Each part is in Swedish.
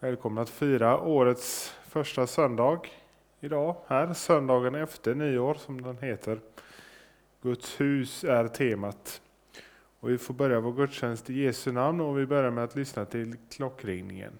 Välkomna att fira årets första söndag idag, här, söndagen efter nyår som den heter. Guds hus är temat. Och vi får börja vår gudstjänst i Jesu namn och vi börjar med att lyssna till klockringningen.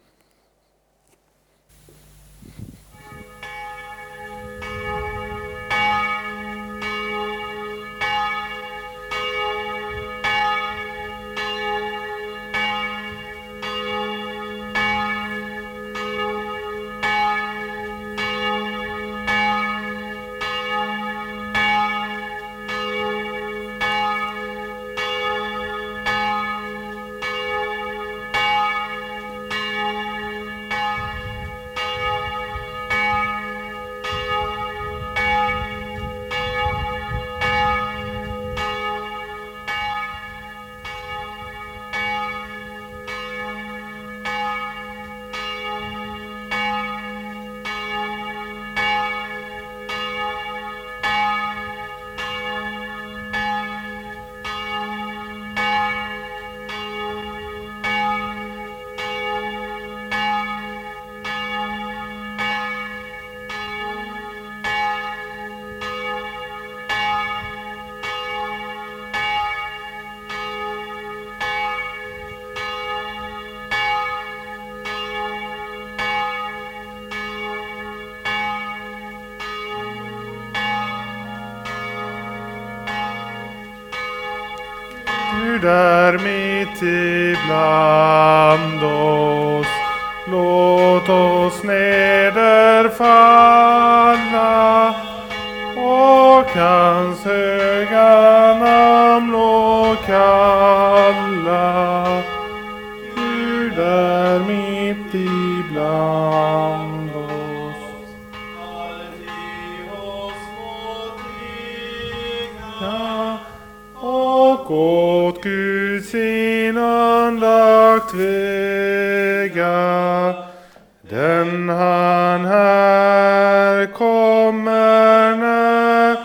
Låt oss nederfalla och hans höga namn låt kalla. Gud är mitt ibland oss. Ja, och åt Gud sin anlagt vägar. Kommer när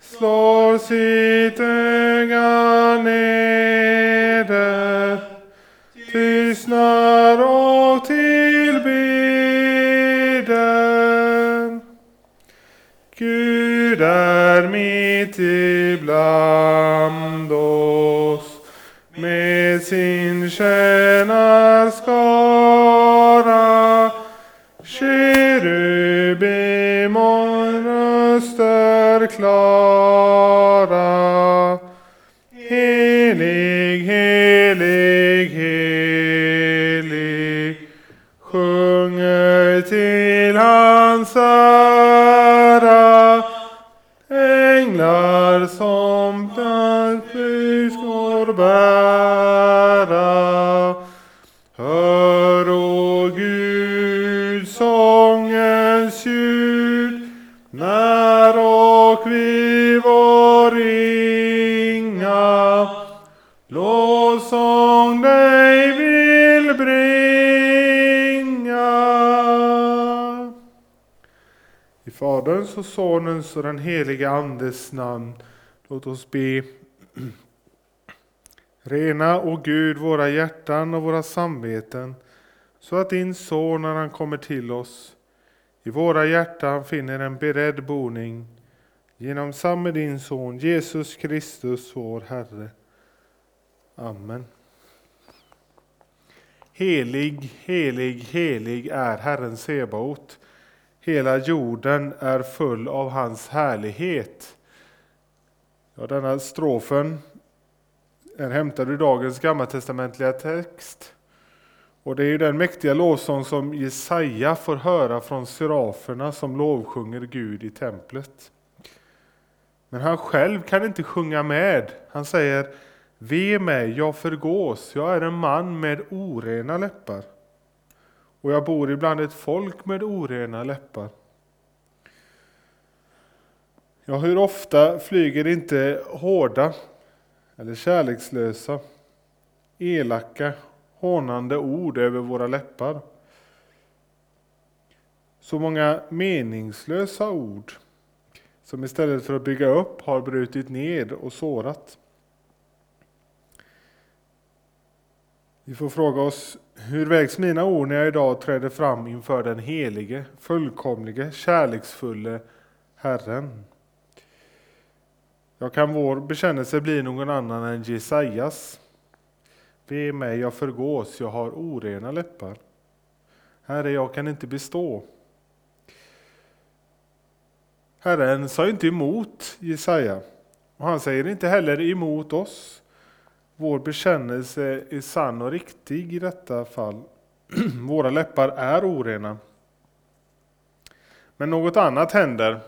slår sitt öga neder tystnar och tillbeder. Gud är mitt ibland oss med sin tjänarskap, förklara. Helig, helig, helig sjunger till hans ära. Änglar som budskap bär. I Faderns och Sonens och den helige Andes namn. Låt oss be. Rena, o Gud, våra hjärtan och våra samveten, så att din son, när han kommer till oss, i våra hjärtan finner en beredd boning genom samme din son, Jesus Kristus, vår Herre. Amen. Helig, helig, helig är Herren Sebaot. Hela jorden är full av hans härlighet. Ja, denna strofen är hämtad ur dagens gammaltestamentliga text. Och det är ju den mäktiga lovsång som Jesaja får höra från seraferna som lovsjunger Gud i templet. Men han själv kan inte sjunga med. Han säger Ve mig, jag förgås, jag är en man med orena läppar. Och jag bor ibland ett folk med orena läppar. Ja, hur ofta flyger inte hårda eller kärlekslösa, elaka, hånande ord över våra läppar? Så många meningslösa ord som istället för att bygga upp har brutit ned och sårat. Vi får fråga oss, hur vägs mina ord när jag idag träder fram inför den helige, fullkomlige, kärleksfulle Herren? Jag kan vår bekännelse bli någon annan än Jesajas? Ve mig, jag förgås, jag har orena läppar. Herre, jag kan inte bestå. Herren sa inte emot Jesaja, och han säger inte heller emot oss. Vår bekännelse är sann och riktig i detta fall. Våra läppar är orena. Men något annat händer.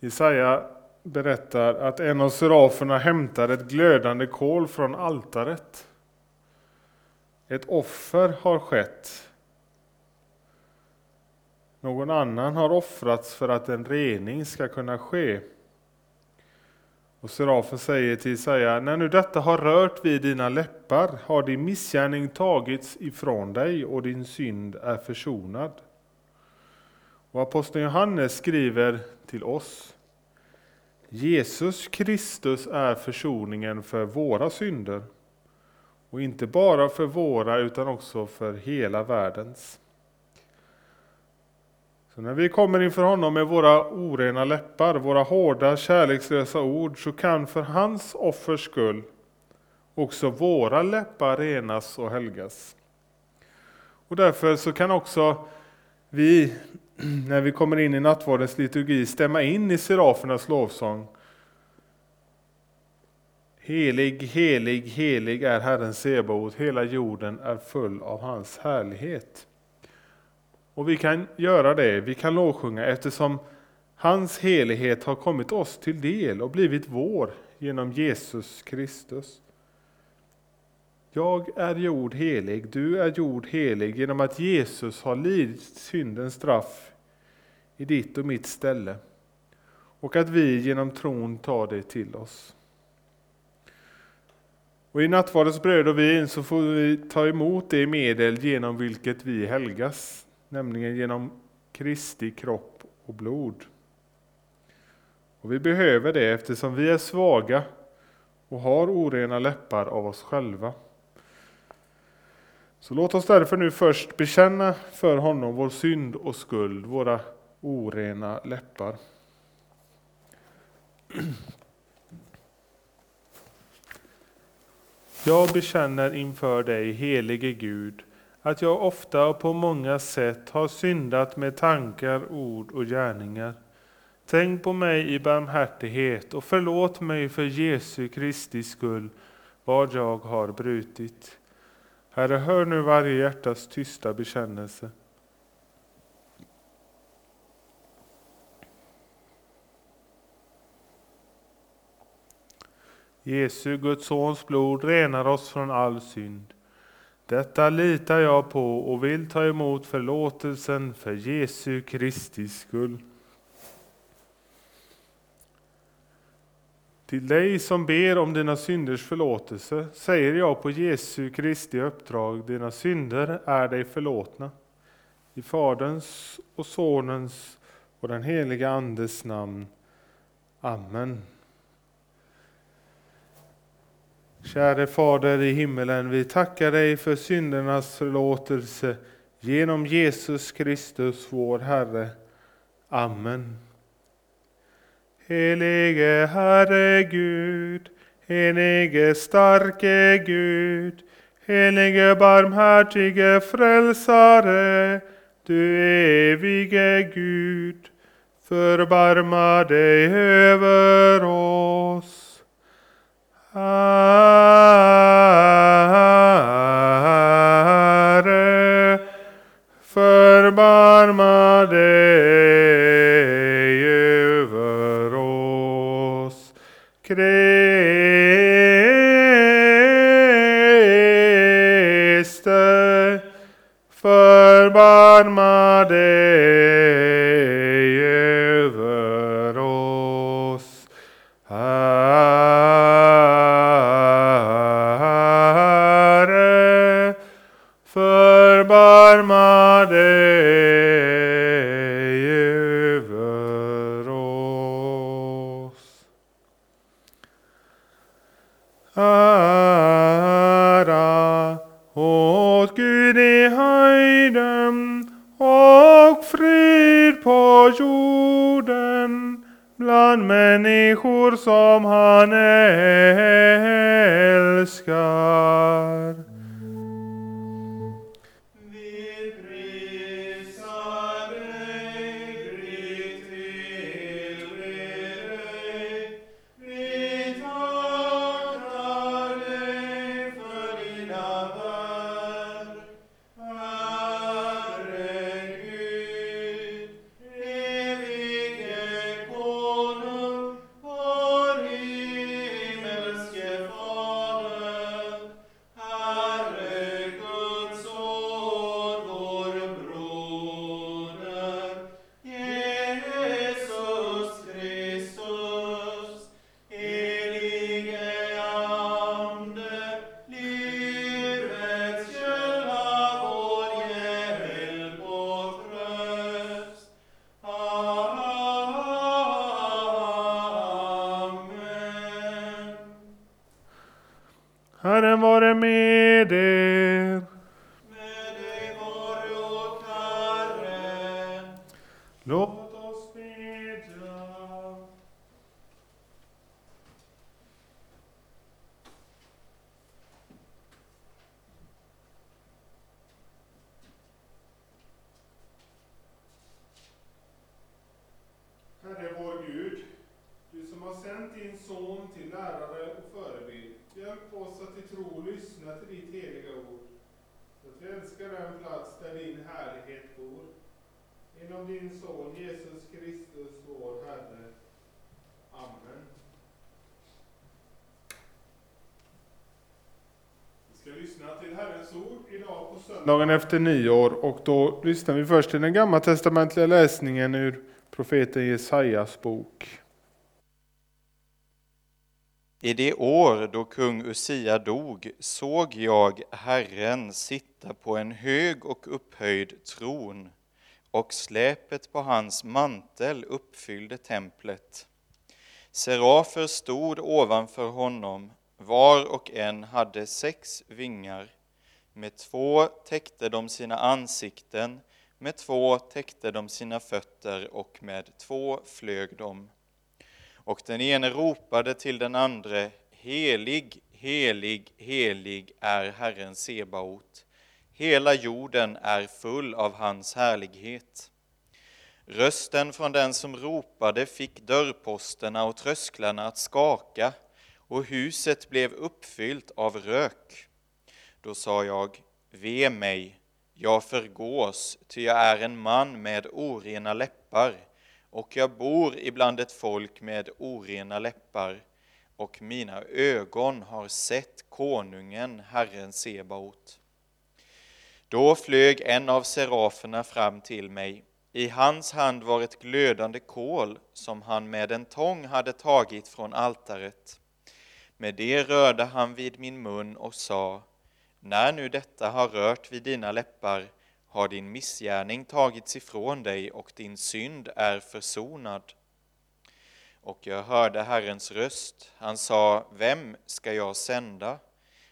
Jesaja berättar att en av seraferna hämtar ett glödande kol från altaret. Ett offer har skett. Någon annan har offrats för att en rening ska kunna ske. Och serafen säger till Isaia, när nu detta har rört vid dina läppar har din missgärning tagits ifrån dig och din synd är försonad. Och aposteln Johannes skriver till oss, Jesus Kristus är försoningen för våra synder, och inte bara för våra utan också för hela världens. Så när vi kommer inför honom med våra orena läppar, våra hårda kärlekslösa ord, så kan för hans offers skull också våra läppar renas och helgas. Och därför så kan också vi, när vi kommer in i nattvardens liturgi, stämma in i serafernas lovsång. Helig, helig, helig är Herren Sebaot, hela jorden är full av hans härlighet. Och vi kan göra det, vi kan lovsjunga eftersom hans helighet har kommit oss till del och blivit vår genom Jesus Kristus. Jag är gjord helig, du är gjord helig genom att Jesus har lidit syndens straff i ditt och mitt ställe och att vi genom tron tar det till oss. Och I nattvardens bröd och vin så får vi ta emot det medel genom vilket vi helgas nämligen genom Kristi kropp och blod. Och Vi behöver det eftersom vi är svaga och har orena läppar av oss själva. Så låt oss därför nu först bekänna för honom vår synd och skuld, våra orena läppar. Jag bekänner inför dig, helige Gud, att jag ofta och på många sätt har syndat med tankar, ord och gärningar. Tänk på mig i barmhärtighet och förlåt mig för Jesu Kristi skull vad jag har brutit. Herre, hör nu varje hjärtas tysta bekännelse. Jesu, Guds sons blod, renar oss från all synd. Detta litar jag på och vill ta emot förlåtelsen för Jesu Kristi skull. Till dig som ber om dina synders förlåtelse säger jag på Jesu Kristi uppdrag, dina synder är dig förlåtna. I Faderns och Sonens och den heliga Andes namn. Amen. Käre Fader i himmelen, vi tackar dig för syndernas förlåtelse genom Jesus Kristus, vår Herre. Amen. Helige Herre Gud, helige starke Gud, helige barmhärtige frälsare, du evige Gud, förbarma dig över oss. Herre, förbarma dig över oss. Kriste, förbarma dig jorden bland människor som han älskar. Lyssna till Herrens ord idag på söndagen efter nyår och då lyssnar vi först till den gammaltestamentliga läsningen ur profeten Jesajas bok. I det år då kung Usia dog såg jag Herren sitta på en hög och upphöjd tron och släpet på hans mantel uppfyllde templet. Serafer stod ovanför honom, var och en hade sex vingar. Med två täckte de sina ansikten, med två täckte de sina fötter och med två flög de. Och den ene ropade till den andre, helig, helig, helig är Herren Sebaot. Hela jorden är full av hans härlighet. Rösten från den som ropade fick dörrposterna och trösklarna att skaka, och huset blev uppfyllt av rök. Då sa jag, ve mig, jag förgås, ty jag är en man med orena läppar, och jag bor ibland ett folk med orena läppar, och mina ögon har sett konungen, Herren Sebaot. Då flög en av seraferna fram till mig. I hans hand var ett glödande kol som han med en tång hade tagit från altaret. Med det rörde han vid min mun och sa, när nu detta har rört vid dina läppar har din missgärning tagits ifrån dig och din synd är försonad. Och jag hörde Herrens röst. Han sa, vem ska jag sända?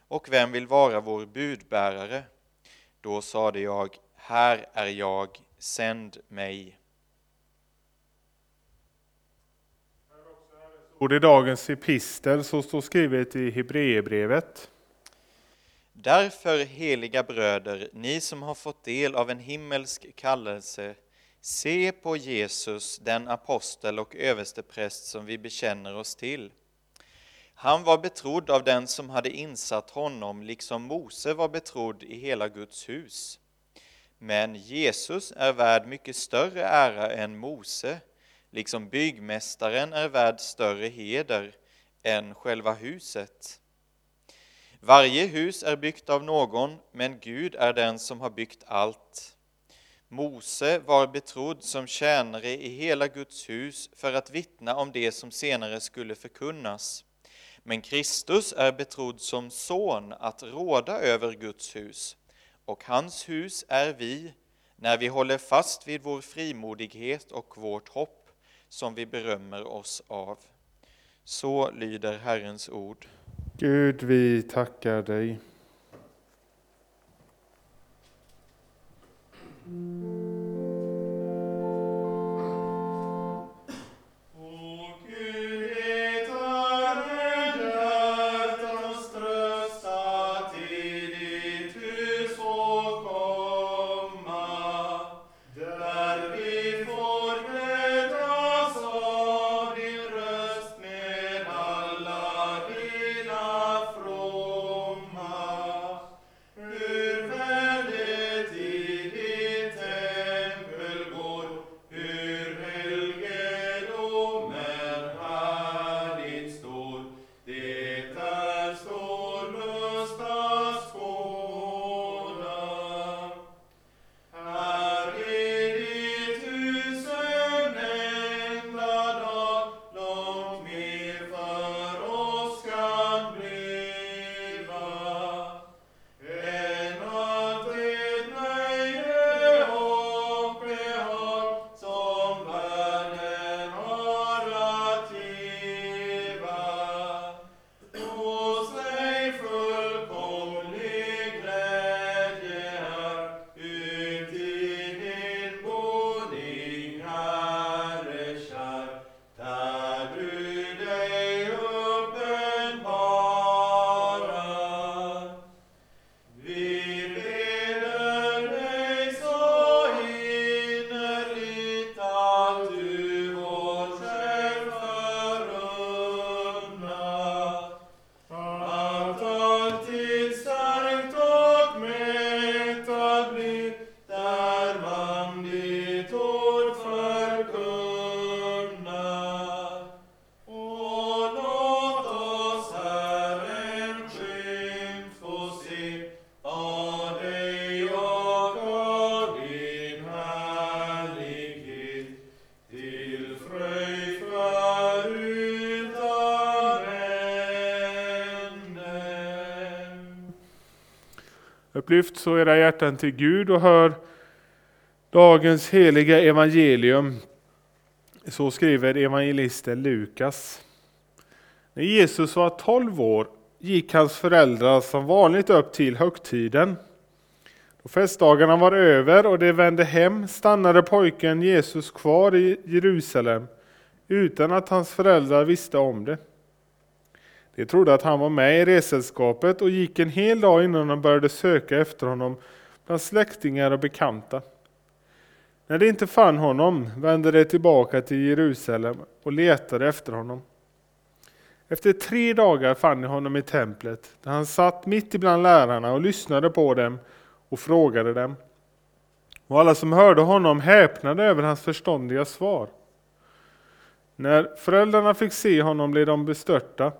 Och vem vill vara vår budbärare? Då sade jag, här är jag, sänd mig. Ord i dagens epistel som står skrivet i Hebreerbrevet. Därför, heliga bröder, ni som har fått del av en himmelsk kallelse, se på Jesus, den apostel och överstepräst som vi bekänner oss till. Han var betrodd av den som hade insatt honom, liksom Mose var betrodd i hela Guds hus. Men Jesus är värd mycket större ära än Mose, liksom byggmästaren är värd större heder än själva huset. Varje hus är byggt av någon, men Gud är den som har byggt allt. Mose var betrodd som tjänare i hela Guds hus för att vittna om det som senare skulle förkunnas. Men Kristus är betrodd som son att råda över Guds hus, och hans hus är vi, när vi håller fast vid vår frimodighet och vårt hopp, som vi berömmer oss av. Så lyder Herrens ord. Gud, vi tackar dig. Upplyft så era hjärtan till Gud och hör dagens heliga evangelium. Så skriver evangelisten Lukas. När Jesus var 12 år gick hans föräldrar som vanligt upp till högtiden. Då festdagarna var över och de vände hem stannade pojken Jesus kvar i Jerusalem utan att hans föräldrar visste om det. De trodde att han var med i resällskapet och gick en hel dag innan de började söka efter honom bland släktingar och bekanta. När de inte fann honom vände de tillbaka till Jerusalem och letade efter honom. Efter tre dagar fann de honom i templet, där han satt mitt ibland lärarna och lyssnade på dem och frågade dem. Och alla som hörde honom häpnade över hans förståndiga svar. När föräldrarna fick se honom blev de bestörta.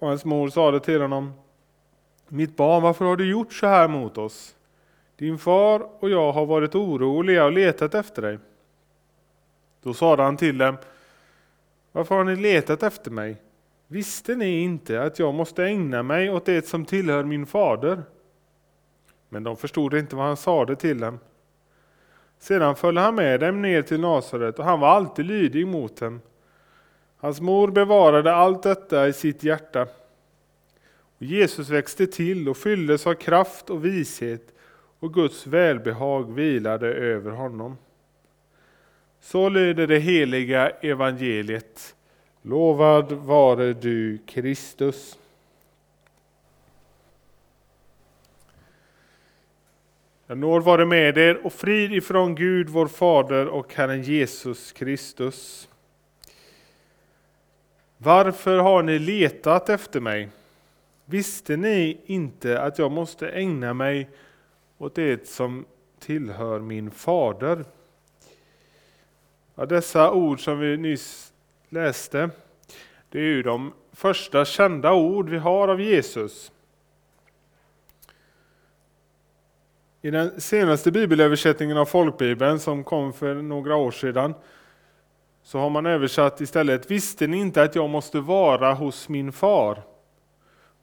Och hans mor sade till honom, Mitt barn, varför har du gjort så här mot oss? Din far och jag har varit oroliga och letat efter dig. Då sade han till dem, Varför har ni letat efter mig? Visste ni inte att jag måste ägna mig åt det som tillhör min fader? Men de förstod inte vad han sade till dem. Sedan följde han med dem ner till Nasaret och han var alltid lydig mot dem. Hans mor bevarade allt detta i sitt hjärta. Och Jesus växte till och fylldes av kraft och vishet och Guds välbehag vilade över honom. Så lyder det heliga evangeliet. Lovad vare du Kristus. Nåd vare med er och frid ifrån Gud vår Fader och Herren Jesus Kristus. Varför har ni letat efter mig? Visste ni inte att jag måste ägna mig åt det som tillhör min fader? Ja, dessa ord som vi nyss läste, det är ju de första kända ord vi har av Jesus. I den senaste bibelöversättningen av folkbibeln som kom för några år sedan så har man översatt istället Visste ni inte att jag måste vara hos min far?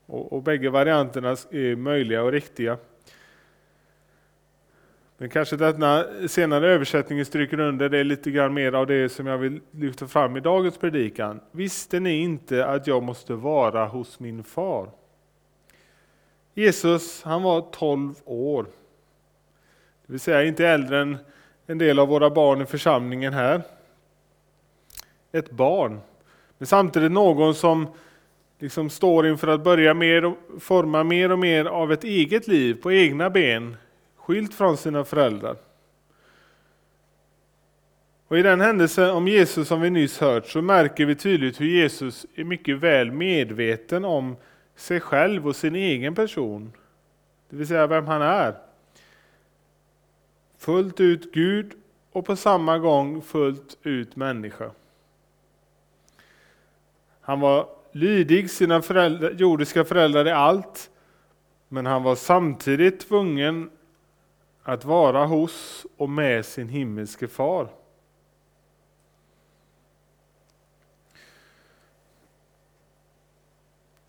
Och, och bägge varianterna är möjliga och riktiga. Men kanske denna senare översättningen stryker under det lite grann mer av det som jag vill lyfta fram i dagens predikan. Visste ni inte att jag måste vara hos min far? Jesus, han var 12 år. Det vill säga inte äldre än en del av våra barn i församlingen här. Ett barn, men samtidigt någon som liksom står inför att börja mer och, forma mer och mer av ett eget liv på egna ben, skilt från sina föräldrar. Och I den händelse om Jesus som vi nyss hört så märker vi tydligt hur Jesus är mycket väl medveten om sig själv och sin egen person. Det vill säga vem han är fullt ut Gud och på samma gång fullt ut människa. Han var lydig sina föräldrar, jordiska föräldrar i allt, men han var samtidigt tvungen att vara hos och med sin himmelske far.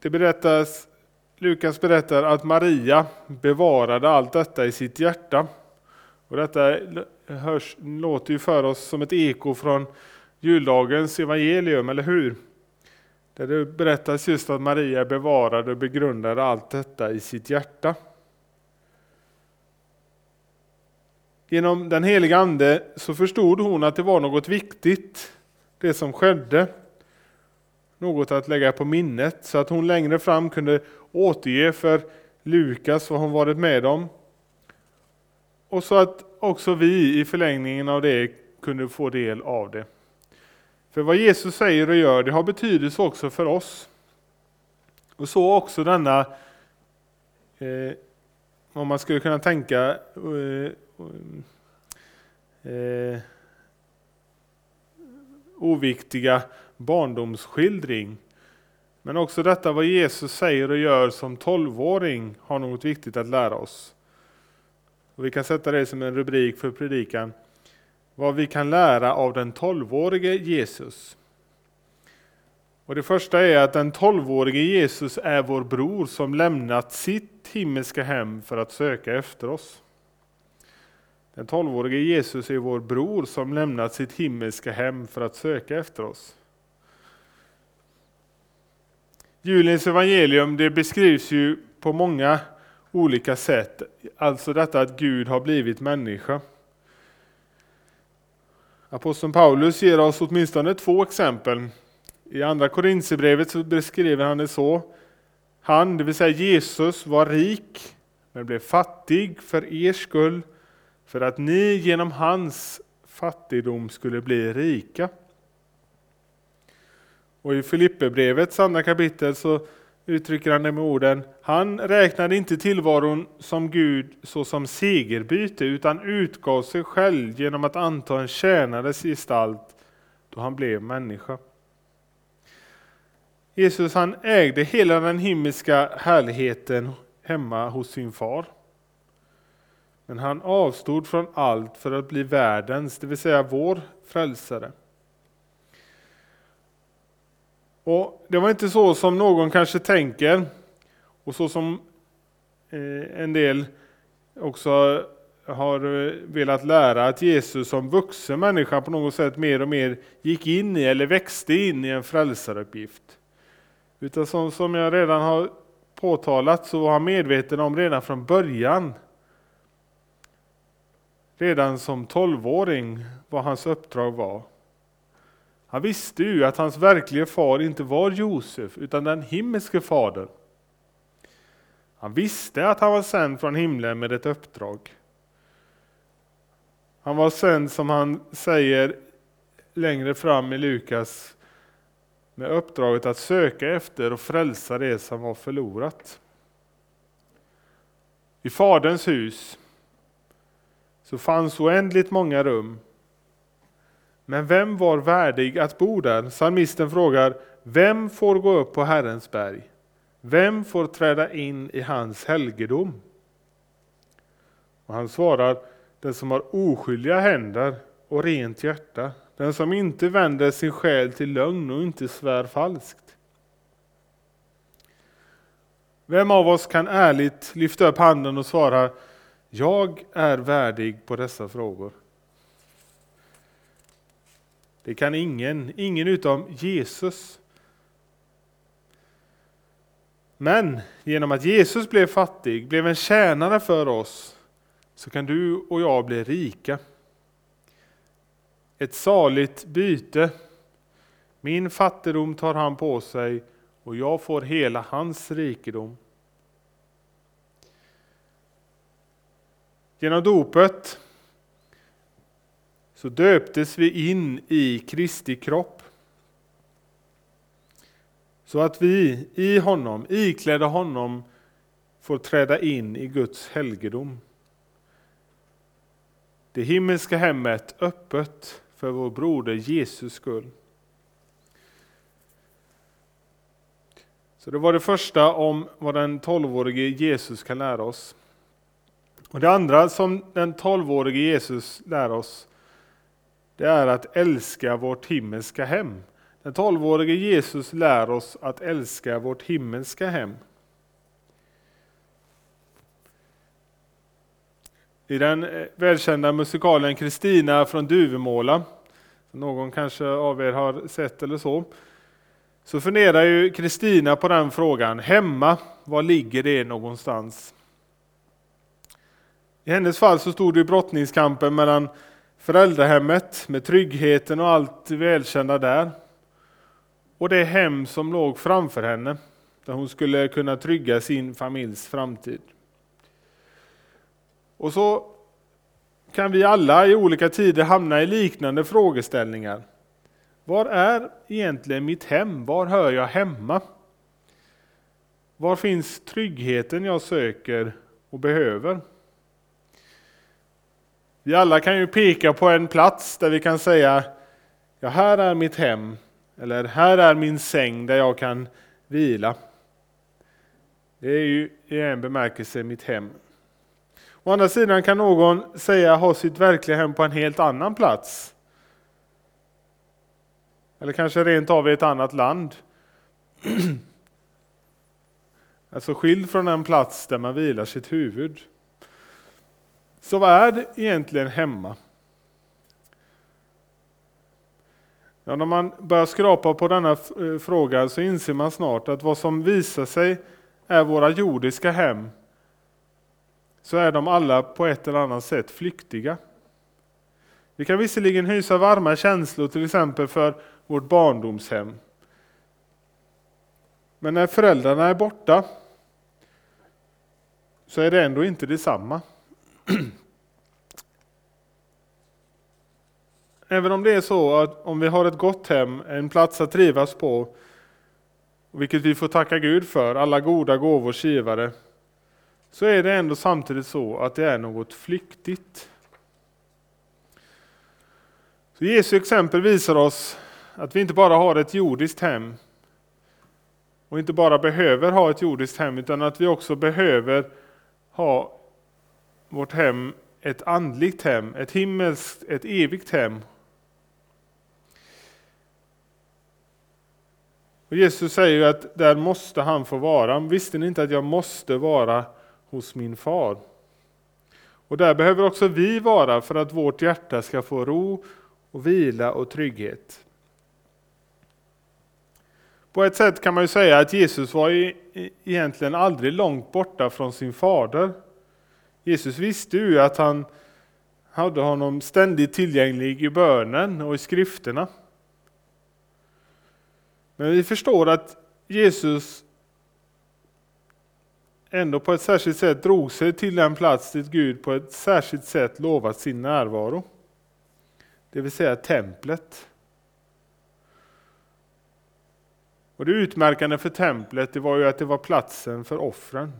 Det berättas, Lukas berättar att Maria bevarade allt detta i sitt hjärta. Och detta hörs, låter ju för oss som ett eko från juldagens evangelium, eller hur? Där det berättas just att Maria bevarade och begrundade allt detta i sitt hjärta. Genom den heliga Ande så förstod hon att det var något viktigt, det som skedde. Något att lägga på minnet så att hon längre fram kunde återge för Lukas vad hon varit med om och så att också vi i förlängningen av det kunde få del av det. För vad Jesus säger och gör, det har betydelse också för oss. Och så också denna, eh, om man skulle kunna tänka, eh, eh, oviktiga barndomsskildring. Men också detta vad Jesus säger och gör som tolvåring har något viktigt att lära oss. Och vi kan sätta det som en rubrik för predikan. Vad vi kan lära av den tolvårige Jesus. Och det första är att den tolvårige Jesus är vår bror som lämnat sitt himmelska hem för att söka efter oss. Den tolvårige Jesus är vår bror som lämnat sitt himmelska hem för att söka efter oss. Julens evangelium det beskrivs ju på många olika sätt. Alltså detta att Gud har blivit människa. Aposteln Paulus ger oss åtminstone två exempel. I andra Korinthierbrevet beskriver han det så. Han, det vill säga Jesus, var rik men blev fattig för er skull för att ni genom hans fattigdom skulle bli rika. Och i Filipperbrevets andra kapitel så uttrycker han det med orden Han räknade inte tillvaron som Gud såsom segerbyte utan utgav sig själv genom att anta en tjänares gestalt då han blev människa. Jesus han ägde hela den himmelska härligheten hemma hos sin far. Men han avstod från allt för att bli världens, det vill säga vår frälsare. Och Det var inte så som någon kanske tänker och så som eh, en del också har eh, velat lära att Jesus som vuxen människa på något sätt mer och mer gick in i eller växte in i en frälsaruppgift. Utan som, som jag redan har påtalat så var han medveten om redan från början redan som tolvåring vad hans uppdrag var. Han visste ju att hans verkliga far inte var Josef utan den himmelske fadern. Han visste att han var sänd från himlen med ett uppdrag. Han var sänd som han säger längre fram i Lukas med uppdraget att söka efter och frälsa det som var förlorat. I Faderns hus så fanns oändligt många rum. Men vem var värdig att bo där? Psalmisten frågar, vem får gå upp på Herrens berg? Vem får träda in i hans helgedom? Och han svarar, den som har oskyldiga händer och rent hjärta, den som inte vänder sin själ till lögn och inte svär falskt. Vem av oss kan ärligt lyfta upp handen och svara jag är värdig på dessa frågor. Det kan ingen, ingen utom Jesus. Men genom att Jesus blev fattig, blev en tjänare för oss, så kan du och jag bli rika. Ett saligt byte. Min fattigdom tar han på sig och jag får hela hans rikedom. Genom dopet så döptes vi in i Kristi kropp. Så att vi i honom, iklädda honom, får träda in i Guds helgedom. Det himmelska hemmet öppet för vår broder Jesus skull. Så det var det första om vad den tolvårige Jesus kan lära oss. Och Det andra som den tolvårige Jesus lär oss, det är att älska vårt himmelska hem. Den tolvårige Jesus lär oss att älska vårt himmelska hem. I den eh, välkända musikalen Kristina från Duvemåla, någon kanske av er har sett eller så, så funderar ju Kristina på den frågan, hemma, var ligger det någonstans? I hennes fall så stod det i brottningskampen mellan föräldrahemmet med tryggheten och allt välkända där och det hem som låg framför henne där hon skulle kunna trygga sin familjs framtid. Och så kan vi alla i olika tider hamna i liknande frågeställningar. Var är egentligen mitt hem? Var hör jag hemma? Var finns tryggheten jag söker och behöver? Vi alla kan ju peka på en plats där vi kan säga, ja här är mitt hem, eller här är min säng där jag kan vila. Det är ju i en bemärkelse mitt hem. Å andra sidan kan någon säga ha sitt verkliga hem på en helt annan plats. Eller kanske rent av i ett annat land. Alltså skild från den plats där man vilar sitt huvud. Så vad är det egentligen hemma? Ja, när man börjar skrapa på denna eh, fråga så inser man snart att vad som visar sig är våra jordiska hem, så är de alla på ett eller annat sätt flyktiga. Vi kan visserligen hysa varma känslor till exempel för vårt barndomshem. Men när föräldrarna är borta så är det ändå inte detsamma. Även om det är så att om vi har ett gott hem, en plats att trivas på, vilket vi får tacka Gud för, alla goda gåvors givare, så är det ändå samtidigt så att det är något flyktigt. Så Jesu exempel visar oss att vi inte bara har ett jordiskt hem och inte bara behöver ha ett jordiskt hem utan att vi också behöver ha vårt hem ett andligt hem, ett himmelskt, ett evigt hem. Och Jesus säger ju att där måste han få vara. Visste ni inte att jag måste vara hos min far? Och där behöver också vi vara för att vårt hjärta ska få ro och vila och trygghet. På ett sätt kan man ju säga att Jesus var e- egentligen aldrig långt borta från sin fader. Jesus visste ju att han hade honom ständigt tillgänglig i bönen och i skrifterna. Men vi förstår att Jesus ändå på ett särskilt sätt drog sig till den plats dit Gud på ett särskilt sätt lovat sin närvaro. Det vill säga templet. Och Det utmärkande för templet det var ju att det var platsen för offren.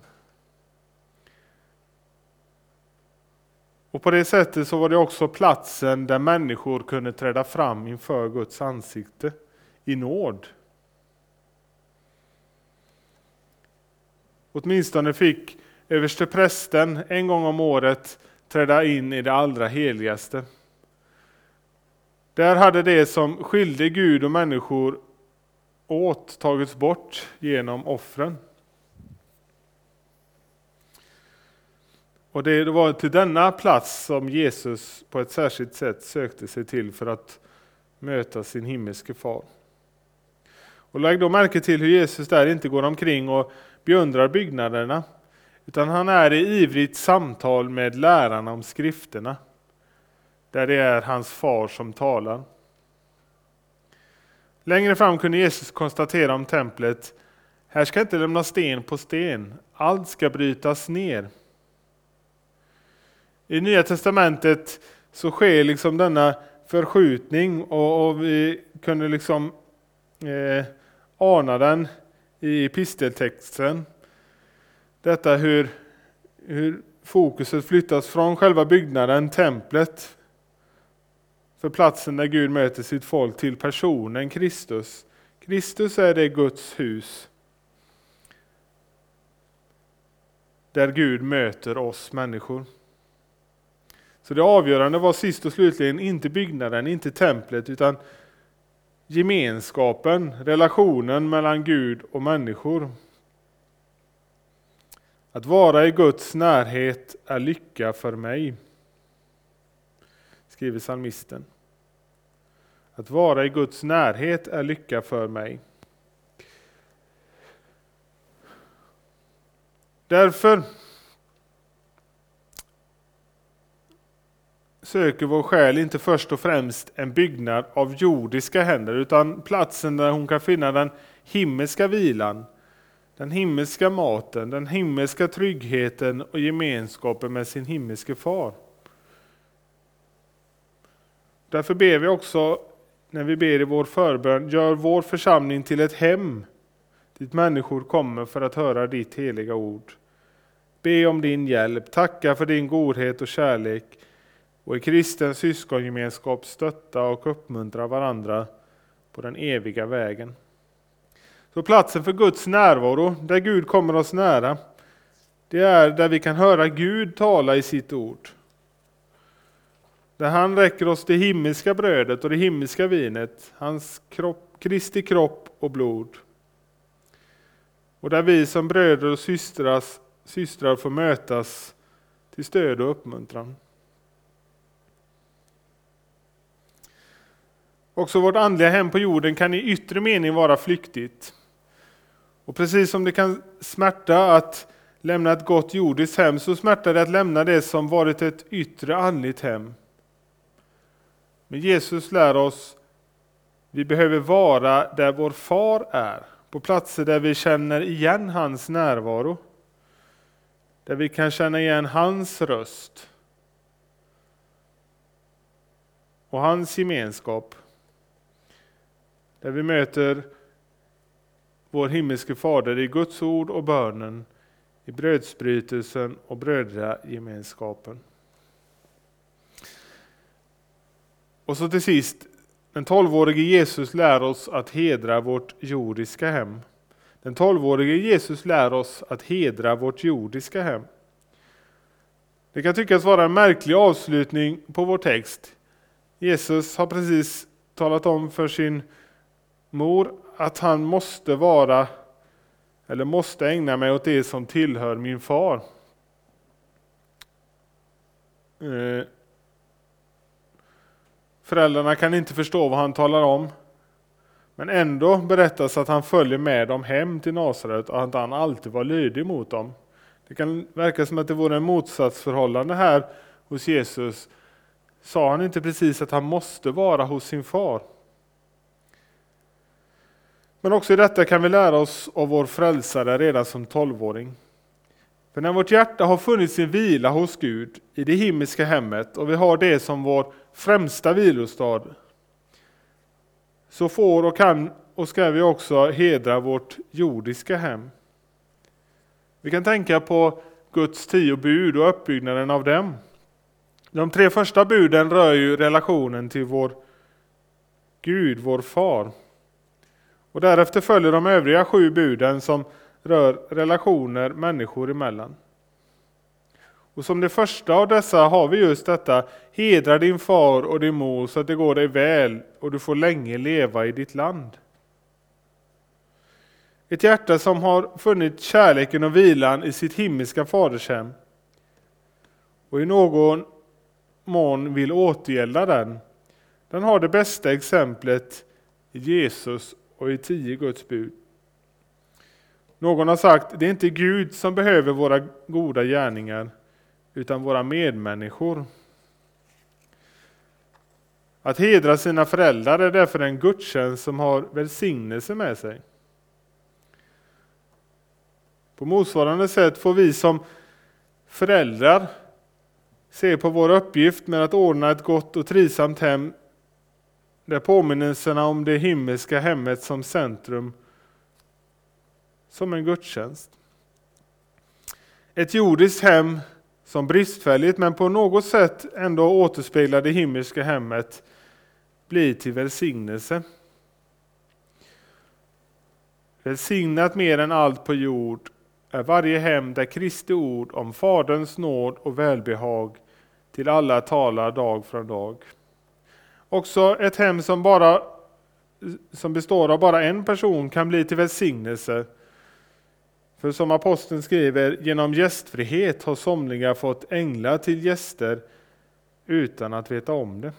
Och på det sättet så var det också platsen där människor kunde träda fram inför Guds ansikte i nåd. Åtminstone fick översteprästen en gång om året träda in i det allra heligaste. Där hade det som skilde Gud och människor åt tagits bort genom offren. Och det var till denna plats som Jesus på ett särskilt sätt sökte sig till för att möta sin himmelske far. Och lägg då märke till hur Jesus där inte går omkring och beundrar byggnaderna, utan han är i ivrigt samtal med lärarna om skrifterna, där det är hans far som talar. Längre fram kunde Jesus konstatera om templet, här ska inte lämnas sten på sten, allt ska brytas ner. I Nya Testamentet så sker liksom denna förskjutning och, och vi kunde liksom eh, ana den i episteltexten. Detta hur, hur fokuset flyttas från själva byggnaden, templet, för platsen där Gud möter sitt folk till personen Kristus. Kristus är det Guds hus där Gud möter oss människor. Så det avgörande var sist och slutligen inte byggnaden, inte templet, utan gemenskapen, relationen mellan Gud och människor. Att vara i Guds närhet är lycka för mig, skriver psalmisten. Att vara i Guds närhet är lycka för mig. Därför söker vår själ inte först och främst en byggnad av jordiska händer, utan platsen där hon kan finna den himmelska vilan, den himmelska maten, den himmelska tryggheten och gemenskapen med sin himmelske far. Därför ber vi också, när vi ber i vår förbön, gör vår församling till ett hem dit människor kommer för att höra ditt heliga ord. Be om din hjälp, tacka för din godhet och kärlek och i kristen syskongemenskap stötta och uppmuntra varandra på den eviga vägen. Så platsen för Guds närvaro, där Gud kommer oss nära, det är där vi kan höra Gud tala i sitt ord. Där han räcker oss det himmelska brödet och det himmelska vinet, hans kropp, Kristi kropp och blod. och där vi som bröder och systras, systrar får mötas till stöd och uppmuntran. Också vårt andliga hem på jorden kan i yttre mening vara flyktigt. Och precis som det kan smärta att lämna ett gott jordiskt hem så smärtar det att lämna det som varit ett yttre andligt hem. Men Jesus lär oss vi behöver vara där vår far är, på platser där vi känner igen hans närvaro. Där vi kan känna igen hans röst och hans gemenskap. Där vi möter vår himmelske fader i Guds ord och bönen, i brödsbrytelsen och brödragemenskapen. Och så till sist, den tolvårige Jesus lär oss att hedra vårt jordiska hem. Den tolvårige Jesus lär oss att hedra vårt jordiska hem. Det kan tyckas vara en märklig avslutning på vår text. Jesus har precis talat om för sin mor att han måste vara eller måste ägna mig åt det som tillhör min far. Eh, föräldrarna kan inte förstå vad han talar om. Men ändå berättas att han följer med dem hem till Nasaret och att han alltid var lydig mot dem. Det kan verka som att det vore en motsatsförhållande här hos Jesus. Sa han inte precis att han måste vara hos sin far? Men också i detta kan vi lära oss av vår frälsare redan som tolvåring. För när vårt hjärta har funnit sin vila hos Gud i det himmelska hemmet och vi har det som vår främsta vilostad så får och kan och ska vi också hedra vårt jordiska hem. Vi kan tänka på Guds tio bud och uppbyggnaden av dem. De tre första buden rör ju relationen till vår Gud, vår far. Och därefter följer de övriga sju buden som rör relationer människor emellan. Och som det första av dessa har vi just detta, hedra din far och din mor så att det går dig väl och du får länge leva i ditt land. Ett hjärta som har funnit kärleken och vilan i sitt himmelska fadershem och i någon mån vill återgälda den, den har det bästa exemplet Jesus och i tio Guds bud. Någon har sagt, det är inte Gud som behöver våra goda gärningar, utan våra medmänniskor. Att hedra sina föräldrar är därför en gudstjänst som har välsignelse med sig. På motsvarande sätt får vi som föräldrar se på vår uppgift med att ordna ett gott och trivsamt hem där påminnelserna om det himmelska hemmet som centrum som en gudstjänst. Ett jordiskt hem som bristfälligt men på något sätt ändå återspeglar det himmelska hemmet blir till välsignelse. Välsignat mer än allt på jord är varje hem där Kristi ord om Faderns nåd och välbehag till alla talar dag från dag. Också ett hem som, bara, som består av bara en person kan bli till välsignelse. För som aposteln skriver, genom gästfrihet har somliga fått änglar till gäster utan att veta om det.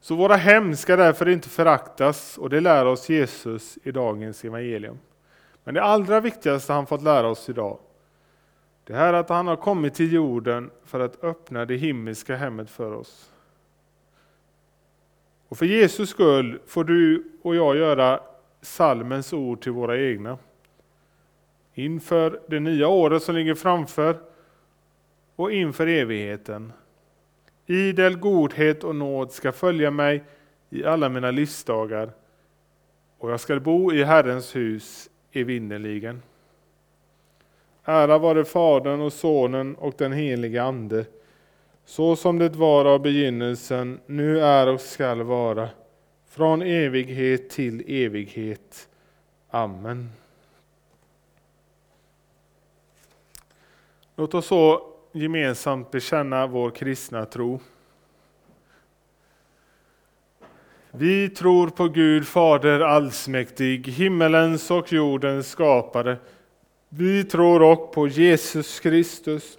Så våra hem ska därför inte föraktas och det lär oss Jesus i dagens evangelium. Men det allra viktigaste han fått lära oss idag, det här att han har kommit till jorden för att öppna det himmelska hemmet för oss. Och för Jesus skull får du och jag göra salmens ord till våra egna. Inför det nya året som ligger framför och inför evigheten. Idel godhet och nåd ska följa mig i alla mina livsdagar och jag ska bo i Herrens hus evinnerligen. Ära vare Fadern och Sonen och den helige Ande, så som det var av begynnelsen, nu är och skall vara, från evighet till evighet. Amen. Låt oss så gemensamt bekänna vår kristna tro. Vi tror på Gud Fader allsmäktig, himmelens och jordens skapare. Vi tror också på Jesus Kristus,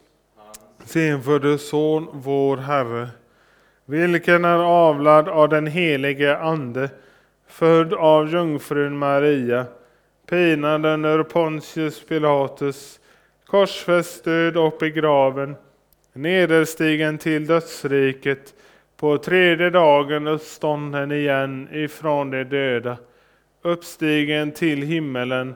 senfödde Son, vår Herre, vilken är avlad av den helige Ande, född av jungfrun Maria, pinad under Pontius Pilatus, korsfäst, död och begraven, nederstigen till dödsriket, på tredje dagen uppstånden igen ifrån de döda, uppstigen till himmelen,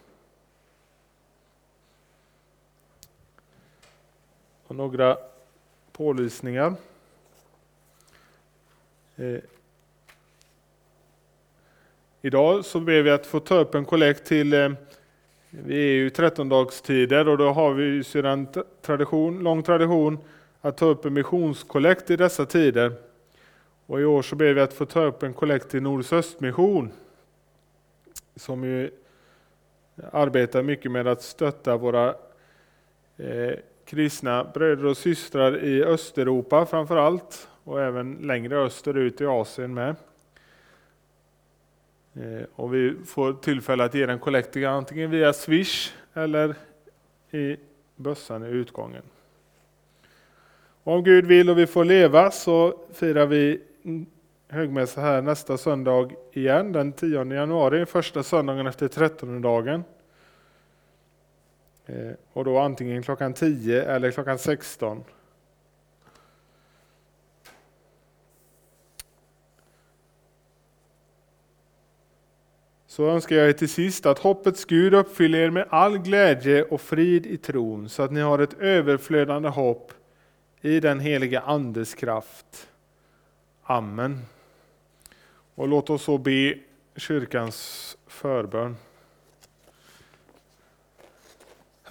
Och några pålysningar. Eh, idag så ber vi att få ta upp en kollekt till eh, vi är ju 13-dagstider och då har vi ju sedan tradition, lång tradition att ta upp en missionskollekt i dessa tider. Och i år så ber vi att få ta upp en kollekt till Nordsöstmission som ju arbetar mycket med att stötta våra eh, kristna bröder och systrar i Östeuropa framför allt och även längre österut i Asien med. Eh, och vi får tillfälle att ge den kollekt antingen via Swish eller i bössan i utgången. Om Gud vill och vi får leva så firar vi högmässa här nästa söndag igen, den 10 januari, första söndagen efter 13 dagen. Eh, och då antingen klockan 10 eller klockan 16. Så önskar jag er till sist att hoppets Gud uppfyller er med all glädje och frid i tron, så att ni har ett överflödande hopp i den heliga Andes kraft. Amen. Och låt oss så be kyrkans förbön.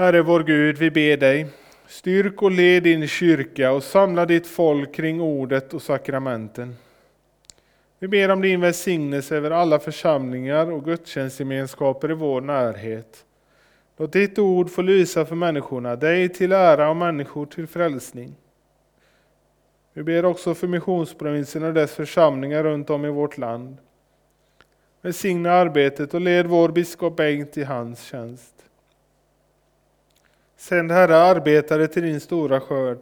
Herre vår Gud, vi ber dig, styrk och led din kyrka och samla ditt folk kring ordet och sakramenten. Vi ber om din välsignelse över alla församlingar och gudstjänstgemenskaper i vår närhet. Låt ditt ord få lysa för människorna, dig till ära och människor till frälsning. Vi ber också för missionsprovinsen och dess församlingar runt om i vårt land. Välsigna arbetet och led vår biskop Bengt i hans tjänst. Sänd Herre arbetare till din stora skörd,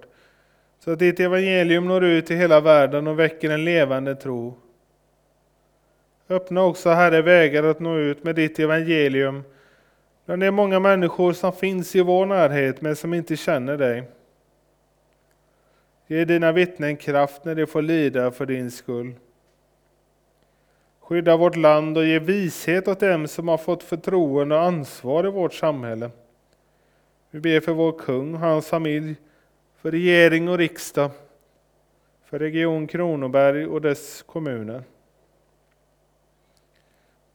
så att ditt evangelium når ut till hela världen och väcker en levande tro. Öppna också Herre vägar att nå ut med ditt evangelium bland de många människor som finns i vår närhet men som inte känner dig. Ge dina vittnen kraft när de får lida för din skull. Skydda vårt land och ge vishet åt dem som har fått förtroende och ansvar i vårt samhälle. Vi ber för vår kung och hans familj, för regering och riksdag, för Region Kronoberg och dess kommuner.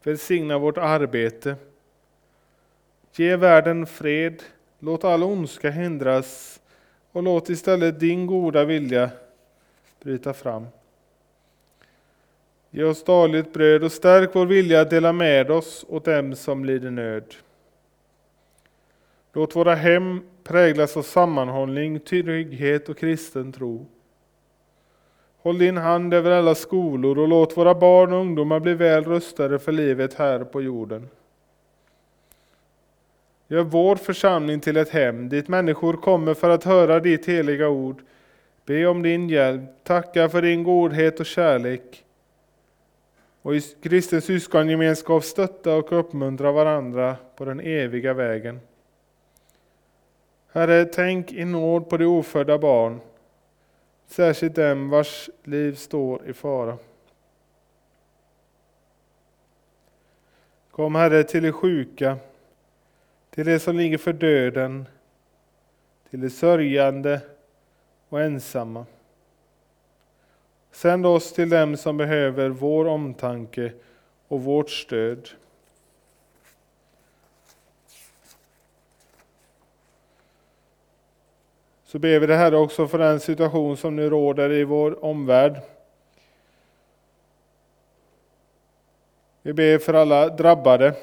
Välsigna vårt arbete. Ge världen fred. Låt all ondska hindras och låt istället din goda vilja bryta fram. Ge oss dagligt bröd och stärk vår vilja att dela med oss åt dem som lider nöd. Låt våra hem präglas av sammanhållning, trygghet och kristen tro. Håll din hand över alla skolor och låt våra barn och ungdomar bli väl rustade för livet här på jorden. Gör vår församling till ett hem dit människor kommer för att höra ditt heliga ord, be om din hjälp, tacka för din godhet och kärlek och i kristen syskongemenskap stötta och uppmuntra varandra på den eviga vägen. Herre, tänk i nåd på de ofödda barn, särskilt dem vars liv står i fara. Kom Herre till de sjuka, till de som ligger för döden, till de sörjande och ensamma. Sänd oss till dem som behöver vår omtanke och vårt stöd. Så ber vi det här också för den situation som nu råder i vår omvärld. Vi ber för alla drabbade.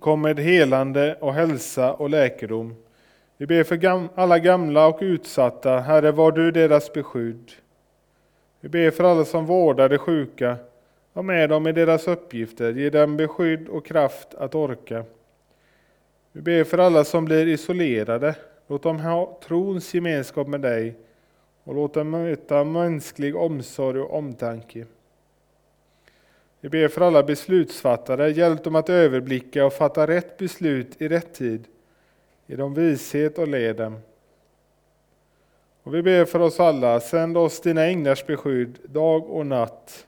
Kom med helande och hälsa och läkedom. Vi ber för gam alla gamla och utsatta. Herre, var du deras beskydd. Vi ber för alla som vårdar de sjuka. Var med dem i deras uppgifter. Ge dem beskydd och kraft att orka. Vi ber för alla som blir isolerade. Låt dem ha trons gemenskap med dig och låt dem möta mänsklig omsorg och omtanke. Vi ber för alla beslutsfattare, hjälp dem att överblicka och fatta rätt beslut i rätt tid. Ge dem vishet och led dem. Och vi ber för oss alla, sänd oss dina änglars beskydd dag och natt.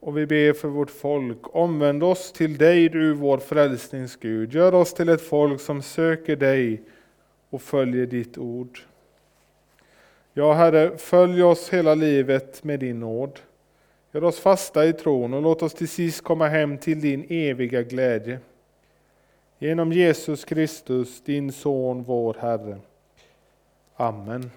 Och vi ber för vårt folk, omvänd oss till dig du vår frälsnings Gud. Gör oss till ett folk som söker dig och följer ditt ord. Ja, Herre, följ oss hela livet med din nåd. Gör oss fasta i tron och låt oss till sist komma hem till din eviga glädje. Genom Jesus Kristus, din son, vår Herre. Amen.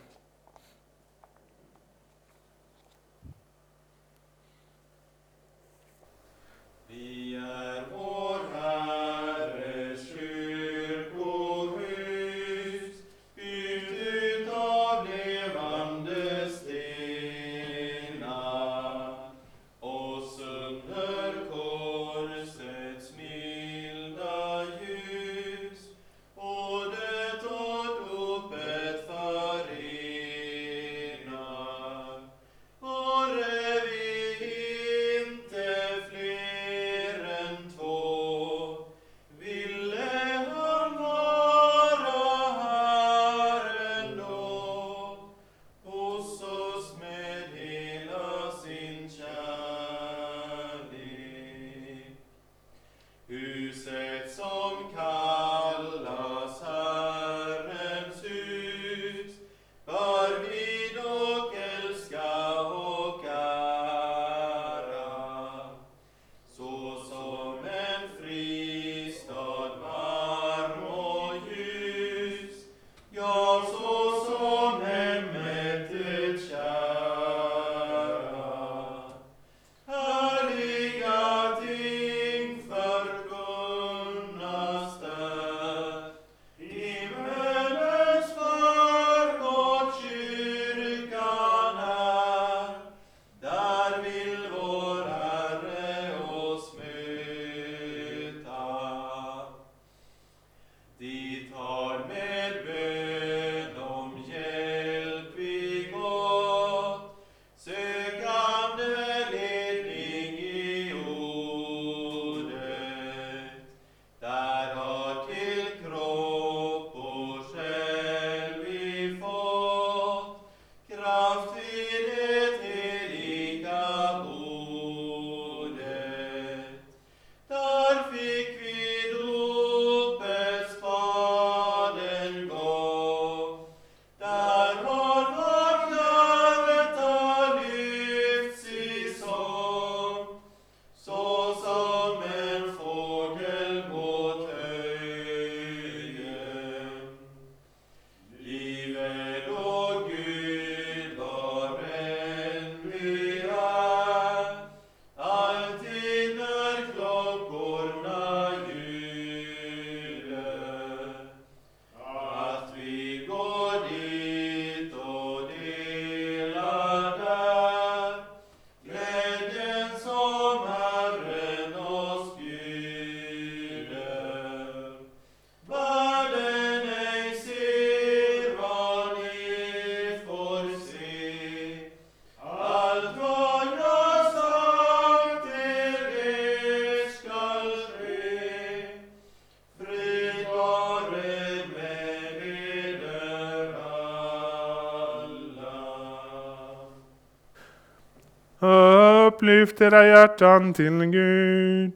Upplyft era hjärtan till Gud.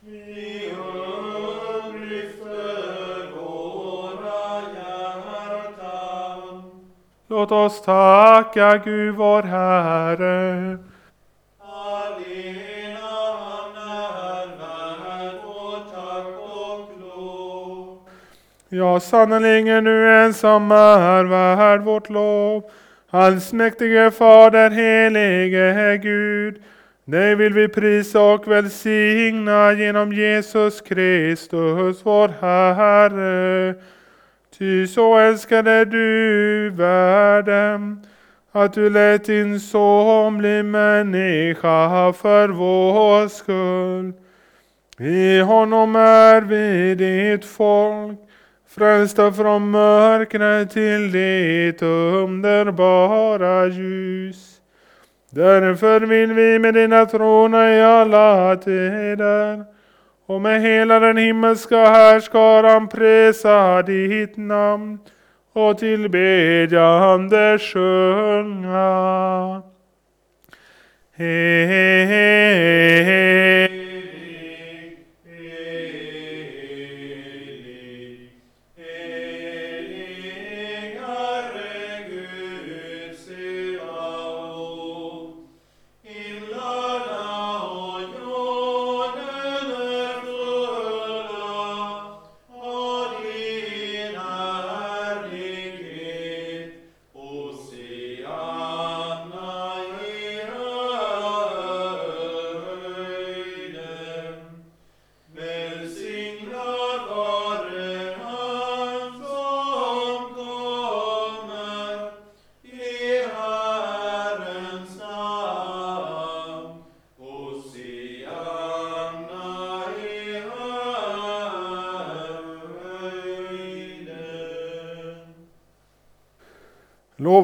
Vi upplyfter våra hjärtan. Låt oss tacka Gud vår Herre. Allena han är värd vårt tack och lov. Ja, sannerligen du en som är värd vårt lov. Allsmäktige Fader, helige Gud. Dig vill vi prisa och välsigna genom Jesus Kristus, vår Herre. Ty så älskade du världen, att du lät din son bli människa för vår skull. I honom är vi ditt folk, frälsta från mörkret till ditt underbara ljus. Därför vill vi med dina trona i alla tider och med hela den himmelska härskaran prisa ditt namn och tillbedjande sjunga. He, he, he,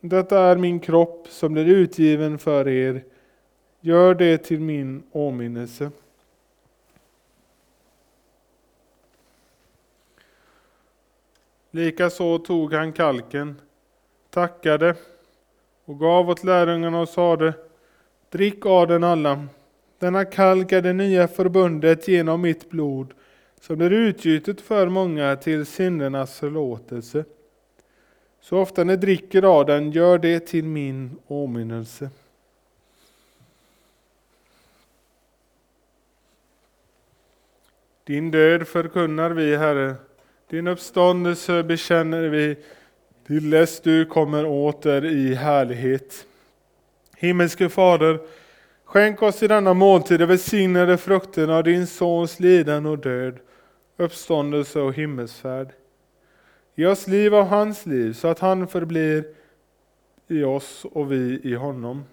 detta är min kropp som blir utgiven för er. Gör det till min åminnelse. Likaså tog han kalken, tackade och gav åt lärjungarna och sade Drick av den alla. Denna kalk är det nya förbundet genom mitt blod som blir utgjutet för många till syndernas förlåtelse. Så ofta ni dricker av den, gör det till min åminnelse. Din död förkunnar vi, Herre. Din uppståndelse bekänner vi till dess du kommer åter i härlighet. Himmelske Fader, skänk oss i denna måltid de välsignade frukterna av din Sons lidande och död, uppståndelse och himmelsfärd. Ge oss liv av hans liv så att han förblir i oss och vi i honom.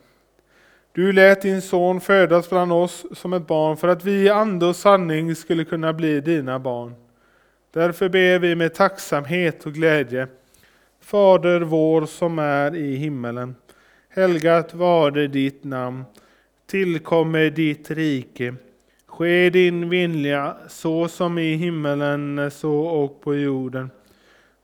Du lät din son födas bland oss som ett barn för att vi i ande och sanning skulle kunna bli dina barn. Därför ber vi med tacksamhet och glädje. Fader vår som är i himmelen. Helgat varde ditt namn. Tillkommer ditt rike. Ske din vilja så som i himmelen så och på jorden.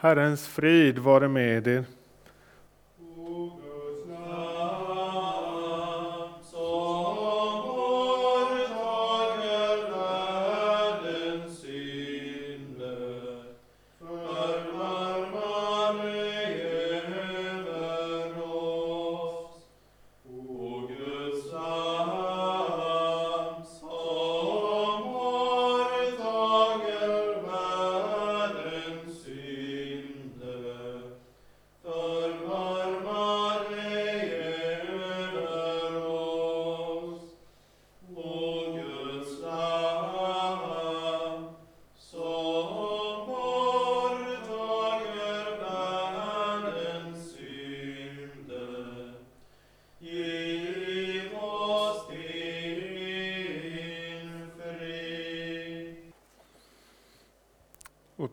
Herrens frid vare med er.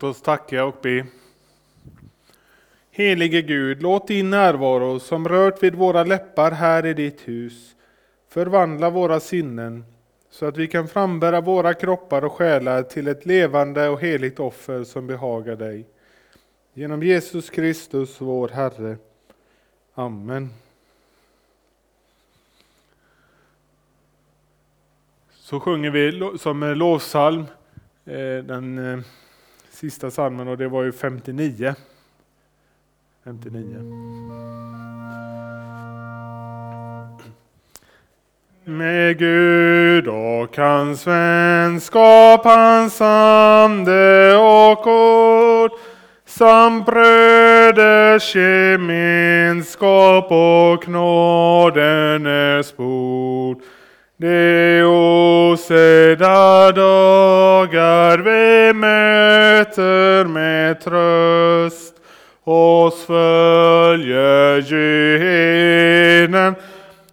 Oss tacka och be. Helige Gud, låt din närvaro som rört vid våra läppar här i ditt hus förvandla våra sinnen så att vi kan frambära våra kroppar och själar till ett levande och heligt offer som behagar dig. Genom Jesus Kristus, vår Herre. Amen. Så sjunger vi som lovsalm eh, den eh, sista salmen och det var ju 59. 59. Med Gud och hans vänskap, hans ande och ord samt bröders gemenskap och nådenes bord. De osedda dagar vi möter med tröst oss följer genen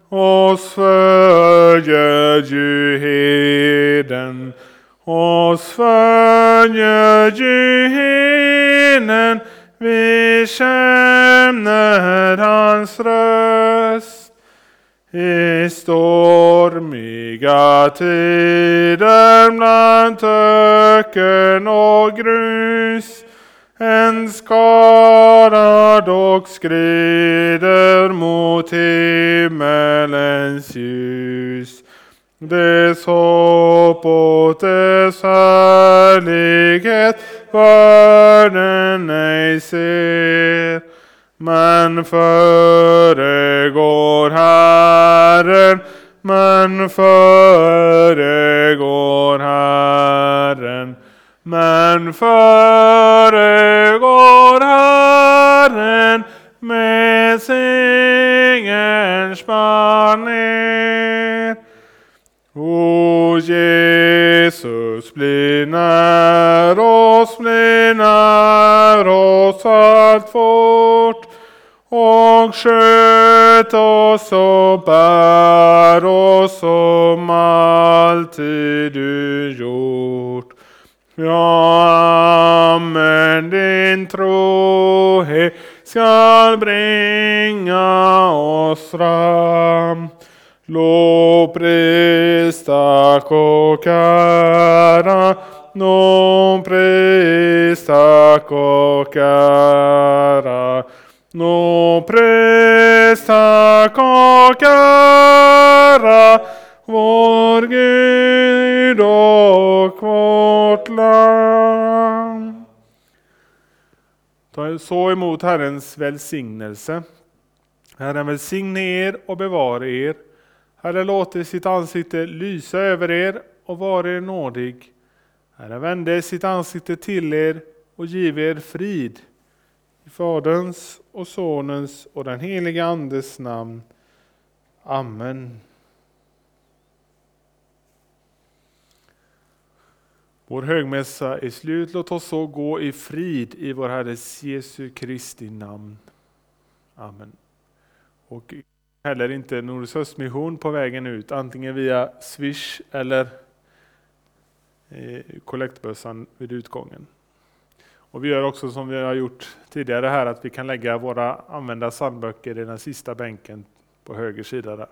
oss följer ju oss följer ju vi känner hans röst. I stormiga tider bland töcken och grus en skara dock skrider mot himmelens ljus. Dess hopp och dess härlighet världen ej ser. Men föregår Herren, men föregår Herren. Men föregår Herren med singerns baner. O Jesus, bli när oss, bli och sköt oss och bär oss som alltid du gjort. Ja, amen, din trohet skall bringa oss fram. Lovpris, tack och ära, lovpris, tack och ära no tack och ära, vår Gud och vårt land. Ta så emot Herrens välsignelse. Herren välsigne er och bevara er. Herren låter sitt ansikte lysa över er och vara er nådig. Herren vände sitt ansikte till er och give er frid. I Faderns och Sonens och den helige Andes namn. Amen. Vår högmässa är slut. Låt oss så gå i frid i vår Herres Jesu Kristi namn. Amen. Och heller inte Nordisk Östmission på vägen ut, antingen via Swish eller eh, kollektbössan vid utgången. Och vi gör också som vi har gjort tidigare här att vi kan lägga våra använda psalmböcker i den sista bänken på höger sida där.